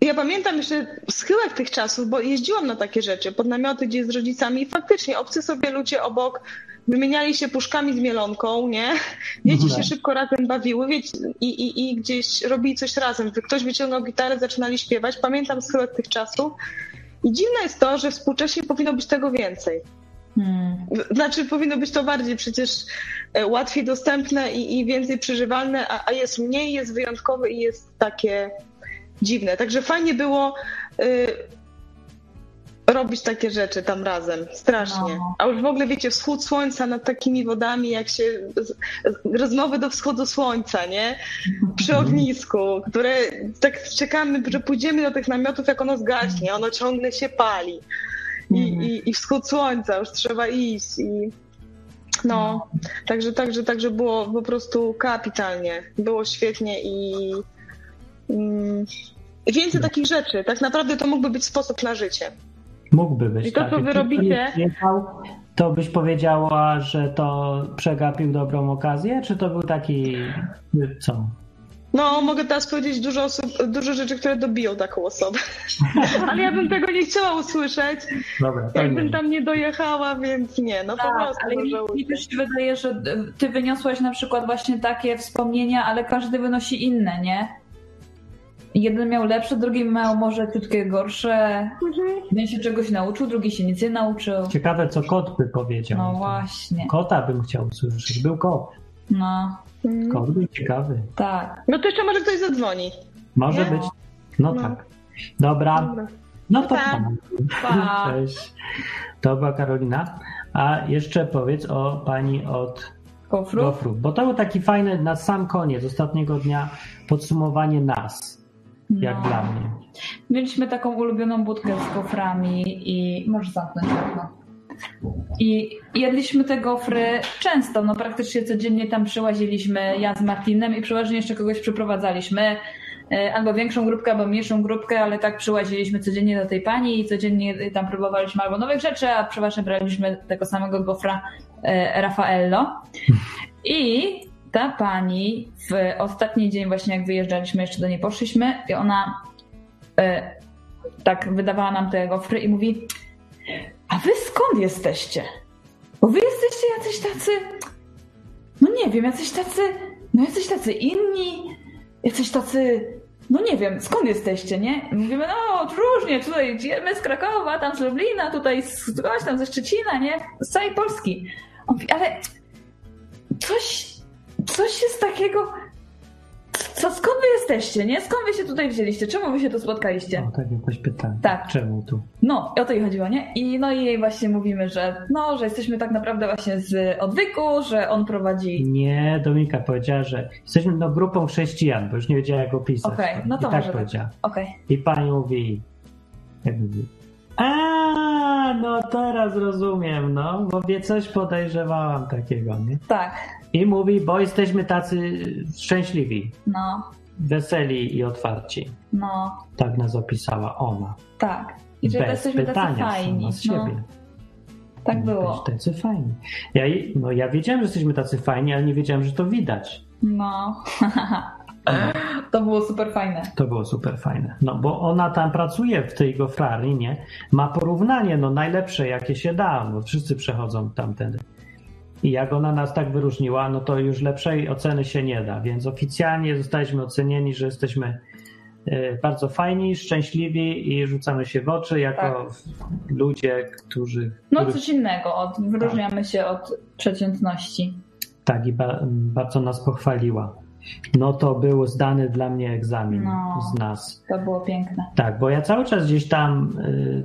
ja Ja pamiętam jeszcze schyłek tych czasów, bo jeździłam na takie rzeczy, pod namioty, gdzie z rodzicami i faktycznie obcy sobie ludzie obok wymieniali się puszkami z mielonką, nie? Dzieci No. się szybko razem bawiły wiecie, i, i, i gdzieś robili coś razem. Ktoś wyciągał gitarę, zaczynali śpiewać. Pamiętam schyłek tych czasów. I dziwne jest to, że współcześnie powinno być tego więcej. Hmm. Znaczy, powinno być to bardziej przecież e, łatwiej dostępne i, i więcej przeżywalne, a, a jest mniej, jest wyjątkowe i jest takie dziwne. Także fajnie było y, robić takie rzeczy tam razem, strasznie. No. A już w ogóle wiecie, wschód słońca nad takimi wodami, jak się rozmowy do wschodu słońca, nie? Przy ognisku, które tak czekamy, że pójdziemy do tych namiotów, jak ono zgaśnie, ono ciągle się pali. I, Mhm. i, i wschód słońca, już trzeba iść i no, także, także, także było po prostu kapitalnie. Było świetnie i mm, więcej takich rzeczy. Tak naprawdę to mógłby być sposób na życie. Mógłby być. I to, tak. co wy robicie- To byś powiedziała, że to przegapił dobrą okazję, czy to był taki co? No, mogę teraz powiedzieć dużo, osób, dużo rzeczy, które dobiją taką osobę. Ale ja bym tego nie chciała usłyszeć, Dobra, jakbym tam nie dojechała, więc nie, no po Tak, prostu ale mi, mi też się wydaje, że e, ty wyniosłaś na przykład właśnie takie wspomnienia, ale każdy wynosi inne, nie? Jeden miał lepsze, drugi miał może ciutkie gorsze. Mhm. Jeden się czegoś nauczył, drugi się nic nie nauczył. Ciekawe, co kot by powiedział. No właśnie. Kota bym chciał usłyszeć. Był kot. No, Mm. Kot był ciekawy. tak. No to jeszcze może ktoś zadzwoni. Może Nie? być. No, No. tak. Dobra. Dobra. No to Pa. Pa. Cześć. To była Karolina. A jeszcze powiedz o pani od Kofru? Gofru. Bo to był taki fajny na sam koniec ostatniego dnia podsumowanie nas, jak No. dla mnie. Mieliśmy taką ulubioną budkę z goframi i możesz zamknąć okno. I jedliśmy te gofry często, no praktycznie codziennie tam przyłaziliśmy ja z Martinem i przeważnie jeszcze kogoś przyprowadzaliśmy. e, Albo większą grupkę, albo mniejszą grupkę, ale tak przyłaziliśmy codziennie do tej pani i codziennie tam próbowaliśmy albo nowych rzeczy, a przeważnie braliśmy tego samego gofra e, Raffaello. I ta pani w ostatni dzień właśnie jak wyjeżdżaliśmy, jeszcze do niej poszliśmy i ona e, tak wydawała nam te gofry i mówi a wy skąd jesteście? Bo wy jesteście jacyś tacy no nie wiem, jacyś tacy no jacyś tacy inni jacyś tacy no nie wiem, skąd jesteście, nie? Mówimy, no różnie, tutaj my z Krakowa, tam z Lublina, tutaj z kogoś tam ze Szczecina, nie? Z całej Polski. On mówi, ale coś, coś jest takiego. Co, skąd wy jesteście, nie? Skąd wy się tutaj wzięliście? Czemu wy się tu spotkaliście? O, tak jakoś pytanie. Tak. Czemu tu? No, i o to jej chodziło, nie? I no i jej właśnie mówimy, że no, że jesteśmy tak naprawdę właśnie z odwyku, że on prowadzi. Nie, Dominika powiedziała, że jesteśmy no, grupą chrześcijan, bo już nie wiedziała jak opisać. Okej, no to I tak może tak. powiedziała. Okej. I pani mówi, jak mówi, a no teraz rozumiem, no, bo wie coś podejrzewałam takiego, nie? Tak, I mówi, bo jesteśmy tacy szczęśliwi, no, weseli i otwarci. no, Tak nas opisała ona. tak. I że Bez jesteśmy tacy pytania fajni. sama z No, siebie. tak było. Tacy fajni. Ja, no, ja wiedziałem, że jesteśmy tacy fajni, ale nie wiedziałem, że to widać. No. to było super fajne. To było super fajne. No bo ona tam pracuje w tej gofrarni, nie? Ma porównanie, no najlepsze jakie się da, bo wszyscy przechodzą tamtędy. I jak ona nas tak wyróżniła, no to już lepszej oceny się nie da, więc oficjalnie zostaliśmy ocenieni, że jesteśmy e, bardzo fajni, szczęśliwi i rzucamy się w oczy jako ludzie, którzy... No których- coś innego, od, wyróżniamy się od przeciętności. Tak, i ba- bardzo nas pochwaliła. No to był zdany dla mnie egzamin No. z nas. To było piękne. Tak, bo ja cały czas gdzieś tam y,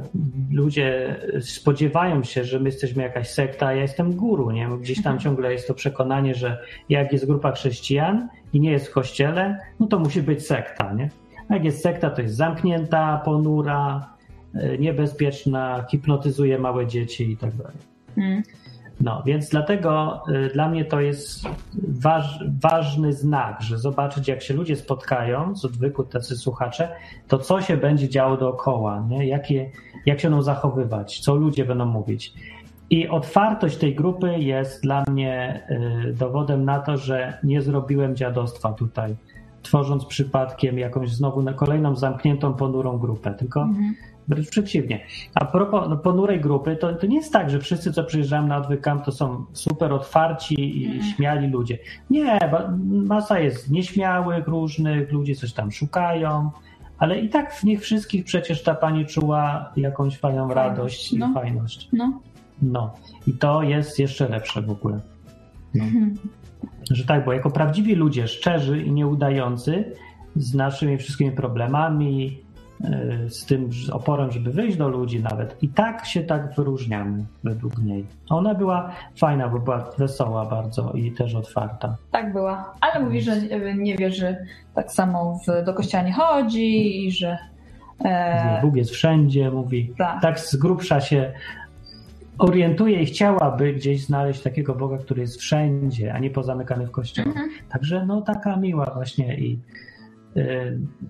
ludzie spodziewają się, że my jesteśmy jakaś sekta, a ja jestem guru, nie? Gdzieś tam ciągle jest to przekonanie, że jak jest grupa chrześcijan i nie jest w kościele, no to musi być sekta, nie? A jak jest sekta, to jest zamknięta, ponura, y, niebezpieczna, hipnotyzuje małe dzieci i tak dalej. Mm. No, więc dlatego y, dla mnie to jest waż, ważny znak, że zobaczyć, jak się ludzie spotkają, z tacy słuchacze, to co się będzie działo dookoła, nie? Jakie, jak się będą zachowywać, co ludzie będą mówić. I otwartość tej grupy jest dla mnie y, dowodem na to, że nie zrobiłem dziadostwa tutaj tworząc przypadkiem jakąś znowu na kolejną zamkniętą, ponurą grupę, tylko Mhm. Wręcz przeciwnie. A propos no, ponurej grupy, to, to nie jest tak, że wszyscy, co przyjeżdżają na odwyk camp, to są super otwarci i Mhm. śmiali ludzie. Nie, masa jest nieśmiałych, różnych, ludzie coś tam szukają, ale i tak w nich wszystkich przecież ta pani czuła jakąś fajną Fajność, radość no. i fajność. No. No i to jest jeszcze lepsze w ogóle. No. Mhm. Że tak, bo jako prawdziwi ludzie, szczerzy i nieudający, z naszymi wszystkimi problemami, z tym oporem, żeby wyjść do ludzi nawet, i tak się tak wyróżniamy według niej. Ona była fajna, bo była wesoła bardzo i też otwarta. Tak była. Ale mówi, że nie- wierzy tak samo w, do kościoła nie chodzi i że. E, Bóg jest wszędzie, mówi. tak. Tak z grubsza się orientuje i chciałaby gdzieś znaleźć takiego Boga, który jest wszędzie, a nie pozamykany w kościele. Mhm. Także no taka miła właśnie i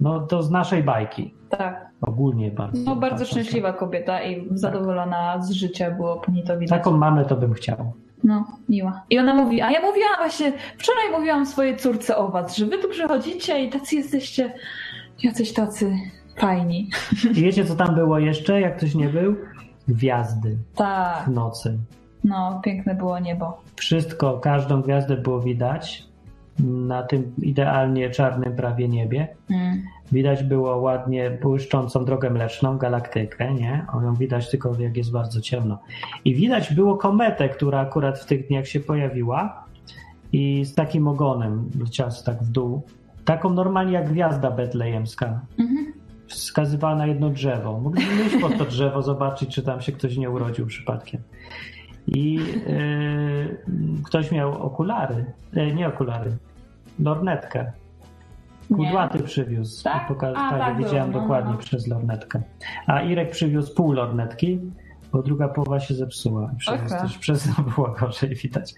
no to z naszej bajki. tak. Ogólnie bardzo. No bardzo bardzo szczęśliwa kobieta i zadowolona z życia było po niej to widać. Taką mamę to bym chciał. No, miła. I ona mówi, a ja mówiłam właśnie, wczoraj mówiłam swojej córce o was, że wy tu przychodzicie i tacy jesteście, jacyś tacy fajni. I wiecie, co tam było jeszcze, jak ktoś nie był? Gwiazdy Tak, w nocy. no, piękne było niebo. Wszystko, każdą gwiazdę było widać na tym idealnie czarnym prawie niebie. Mm. Widać było ładnie błyszczącą drogę mleczną, galaktykę, nie? O ją widać tylko jak jest bardzo ciemno. I widać było kometę, która akurat w tych dniach się pojawiła i z takim ogonem leciała tak w dół. Taką normalnie jak gwiazda betlejemska. Mhm. Wskazywała na jedno drzewo. Mogliśmy iść pod to drzewo, zobaczyć, czy tam się ktoś nie urodził przypadkiem. I yy, ktoś miał okulary, e, nie okulary, lornetkę. Kudłaty przywiózł. Tak? Poka- A, tak, tak widziałem no, dokładnie no. przez lornetkę. A Irek przywiózł pół lornetki, bo druga połowa się zepsuła. Przez, Okej. też, przez to było gorzej widać.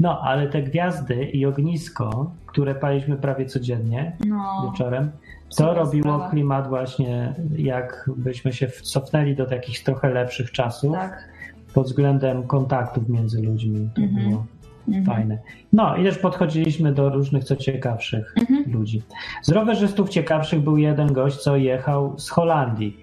No, ale te gwiazdy i ognisko, które paliśmy prawie codziennie No, wieczorem, to robiło sprawa. klimat właśnie, jakbyśmy się cofnęli do takich trochę lepszych czasów tak. Pod względem kontaktów między ludźmi. To Mhm. było Mhm. fajne. No i też podchodziliśmy do różnych co ciekawszych Mhm. ludzi. Z rowerzystów ciekawszych był jeden gość, co jechał z Holandii.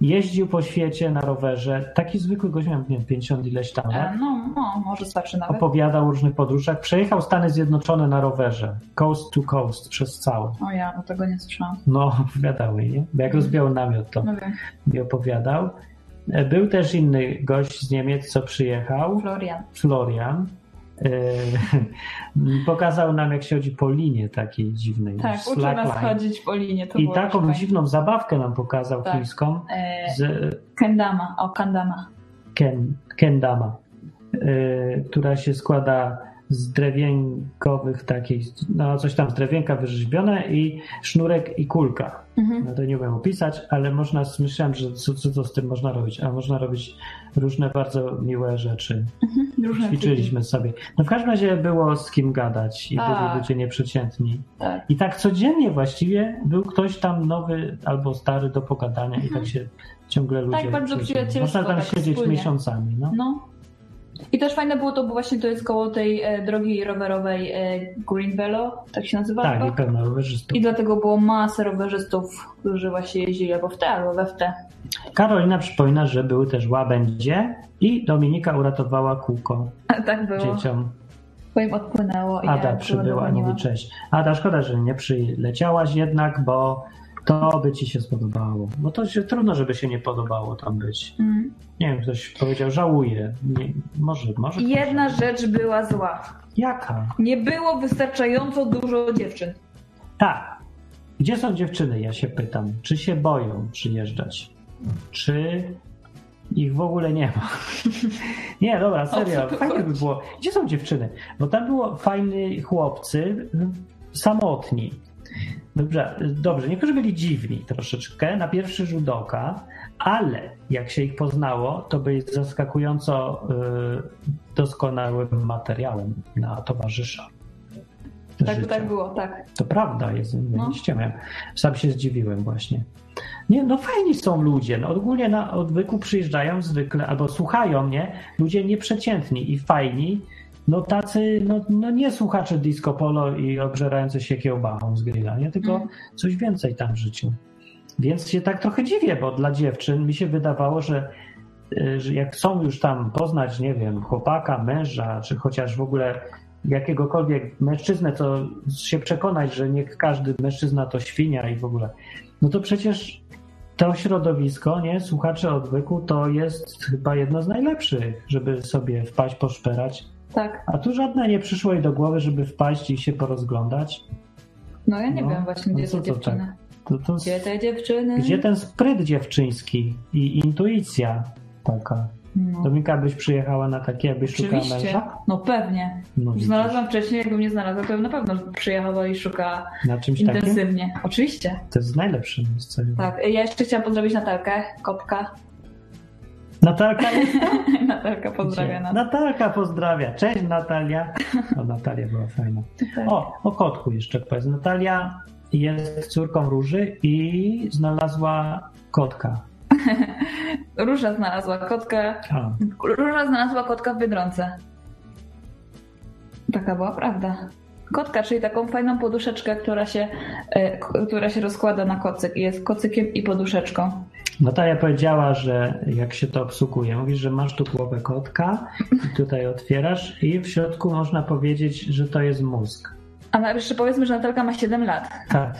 Jeździł po świecie na rowerze. Taki zwykły gość, miał nie wiem, 50 ileś tam lat. E, no, no, może starszy nawet. Opowiadał o różnych podróżach. Przejechał Stany Zjednoczone na rowerze. Coast to coast przez całe. O ja, no tego nie słyszałam. No, opowiadały, nie? Bo jak rozbiał namiot, to No mi opowiadał. Był też inny gość z Niemiec, co przyjechał. Florian. Florian. E, pokazał nam, jak się chodzi po linie takiej dziwnej. Tak, uczył nas chodzić po linie. I taką fajne. dziwną zabawkę nam pokazał Tak. chińską E, z kendama, o, kandama. ken, kendama, e, która się składa z drewienkowych takich, no coś tam z drewienka wyrzeźbione i sznurek i kulka. Mhm. No to nie umiem opisać, ale można, myślałem, że co, co z tym można robić, a można robić różne bardzo miłe rzeczy. Mhm. Różne Ćwiczyliśmy sobie. No w każdym razie było z kim gadać i Tak. byli ludzie nieprzeciętni. Tak. I tak codziennie właściwie był ktoś tam nowy albo stary do pogadania i tak się ciągle ludzie... Mhm. bardzo Można tam tak siedzieć wspólnie. miesiącami, no. No. I też fajne było to, bo właśnie to jest koło tej e, drogi rowerowej e, Green Velo, tak się nazywa Tak, chyba? i pełno rowerzystów. I dlatego było masę rowerzystów, którzy właśnie jeździli albo w te, albo we w te. Karolina przypomina, że były też łabędzie i Dominika uratowała kółko tak było, dzieciom. bo im odpłynęło. i Ada ja przybyła mówi cześć. Ada, szkoda, że nie przyleciałaś jednak, bo to by ci się spodobało. Bo to się trudno, żeby się nie podobało tam być. Mm. Nie wiem, ktoś powiedział, żałuję. Nie, może, może. Jedna żałuje. rzecz była zła. Jaka? Nie było wystarczająco dużo dziewczyn. Tak. Gdzie są dziewczyny? Ja się pytam. Czy się boją przyjeżdżać? Czy ich w ogóle nie ma? nie, dobra, serio. Fajnie by było. Gdzie są dziewczyny? Bo tam było fajni chłopcy, samotni. Dobrze, dobrze, niektórzy byli dziwni troszeczkę na pierwszy rzut oka, ale jak się ich poznało, to byli zaskakująco y, doskonałym materiałem na towarzysza. Tak, życia. tak było, tak. To prawda jest, No. Sam się zdziwiłem właśnie. Nie, no fajni są ludzie. No, ogólnie na odwyku przyjeżdżają zwykle, albo słuchają mnie, ludzie nieprzeciętni i fajni no tacy, no, no nie słuchacze disco polo i obżerający się kiełbachą z grilla, nie? Tylko Mm. coś więcej tam w życiu. Więc się tak trochę dziwię, bo dla dziewczyn mi się wydawało, że, y, że jak są już tam poznać, nie wiem, chłopaka, męża, czy chociaż w ogóle jakiegokolwiek mężczyznę, to się przekonać, że nie każdy mężczyzna to świnia i w ogóle, no to przecież to środowisko, nie, słuchacze odwyku, to jest chyba jedno z najlepszych, żeby sobie wpaść, poszperać. Tak. A tu żadne nie przyszło jej do głowy, żeby wpaść i się porozglądać. No ja nie No, wiem właśnie, no gdzie co te to dziewczyny. To, to Gdzie te dziewczyny? Gdzie ten spryt dziewczyński i intuicja taka? No. Dominika, byś przyjechała na takie, jakbyś szukała Oczywiście. męża? No pewnie. No. Znalazłam wcześniej, jakbym nie znalazła, to bym na pewno przyjechała i szukała Na czymś takim? intensywnie. Oczywiście. To jest najlepsze miejsce. Tak. Ja jeszcze chciałam pozdrowić Natalkę, Kopka. Natalka jest Natalka pozdrawia nas. Natalka pozdrawia. Cześć Natalia. O, Natalia była fajna. Tak. O, o kotku jeszcze powiedz. Natalia jest córką Róży i znalazła kotka. Róża znalazła kotka. A, Róża znalazła kotka w Biedronce. Taka była prawda. Kotka, czyli taką fajną poduszeczkę, która się, e, która się rozkłada na kocyk i jest kocykiem i poduszeczką. Natalia powiedziała, że jak się to obsługuje, mówisz, że masz tu głowę kotka i tutaj otwierasz i w środku można powiedzieć, że to jest mózg. A jeszcze powiedzmy, że Natalka ma 7 lat. Tak.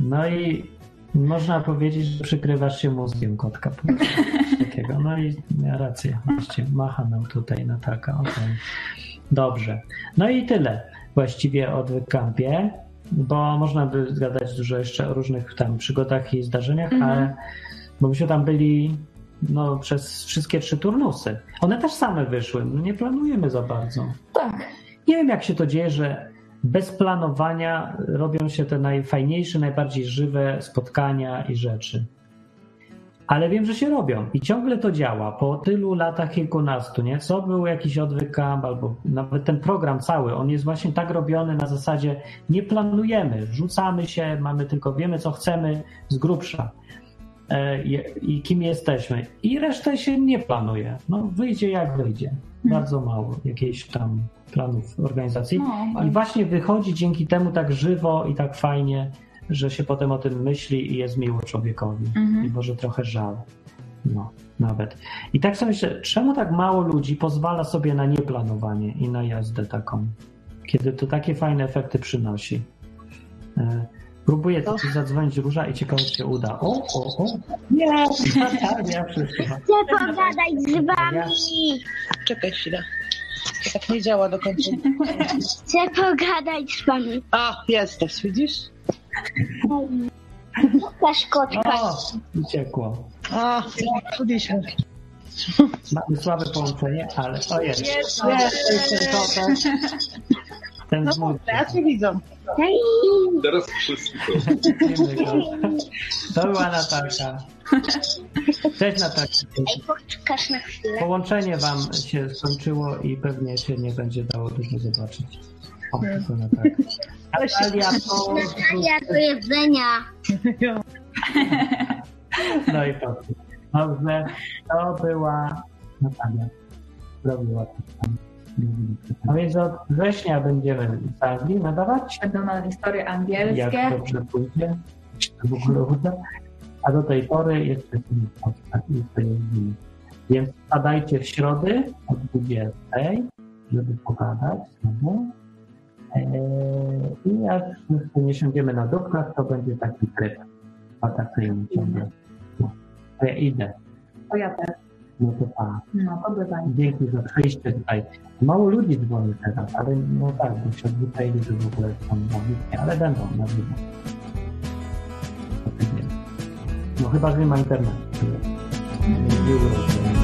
No i można powiedzieć, że przykrywasz się mózgiem kotka. Takiego. No i miała rację. Właściwie macha nam tutaj Natalka. Okay. Dobrze. No i tyle właściwie o Wykampie, bo można by zgadać dużo jeszcze o różnych tam przygodach i zdarzeniach, Mhm. ale bo myśmy tam byli no, przez wszystkie trzy turnusy. One też same wyszły. No, nie planujemy za bardzo. Tak. Nie wiem, jak się to dzieje, że bez planowania robią się te najfajniejsze, najbardziej żywe spotkania i rzeczy. Ale wiem, że się robią i ciągle to działa. Po tylu latach, kilkunastu, nie? Co był jakiś odwyk camp, albo nawet ten program cały, on jest właśnie tak robiony na zasadzie nie planujemy, rzucamy się, mamy tylko wiemy, co chcemy z grubsza e, i, i kim jesteśmy. I resztę się nie planuje. No, wyjdzie jak wyjdzie. Bardzo mało jakichś tam planów organizacji. No, I właśnie wychodzi dzięki temu tak żywo i tak fajnie, że się potem o tym myśli i jest miło człowiekowi. Mhm. I może trochę żal. No, nawet. I tak sobie myślę, czemu tak mało ludzi pozwala sobie na nieplanowanie i na jazdę taką, kiedy to takie fajne efekty przynosi. E, Próbuję ci zadzwonić Róża i ciekawe, się uda. O, o, o. Nie, przyszła. Chcę pogadać z wami. Czekaj chwilę. To tak nie działa do końca. Chcę pogadać z wami. A, jesteś, widzisz? Pokaż kotka. O, uciekło. A, szliśmy. Mamy słabe połączenie, ale o jest. Jest, Jest, ten kotek. Ten No ja cię widzę. Hej. Teraz wszyscy to. To była Natalka. Cześć Natalka. Poczekasz na chwilę. Połączenie wam się skończyło i pewnie się nie będzie dało dużo zobaczyć. O, to Natalka. Natalia, to... Natalia do jedzenia. No i to. Dobrze, to była Natalia. Zrobiła to tam. No więc od września będziemy z Anglii nadawać. Będą na historie Jak angielskie. dobrze pójdzie, czy to w ogóle uda. A do tej pory jeszcze nie. Więc wpadajcie w środy o 20, żeby pogadać znowu. Eee, I jak nie siądziemy na dupkach, to będzie taki tryb wakacyjny ciągle. To ja idę. To ja też. No to pa. No, to bywa. Dzięki za przyjście tutaj. Mało ludzi dzwoni teraz, ale no tak, bo się odwyczaili, że w ogóle są na ale będą na żywo. No chyba, że nie ma internetu. Nie.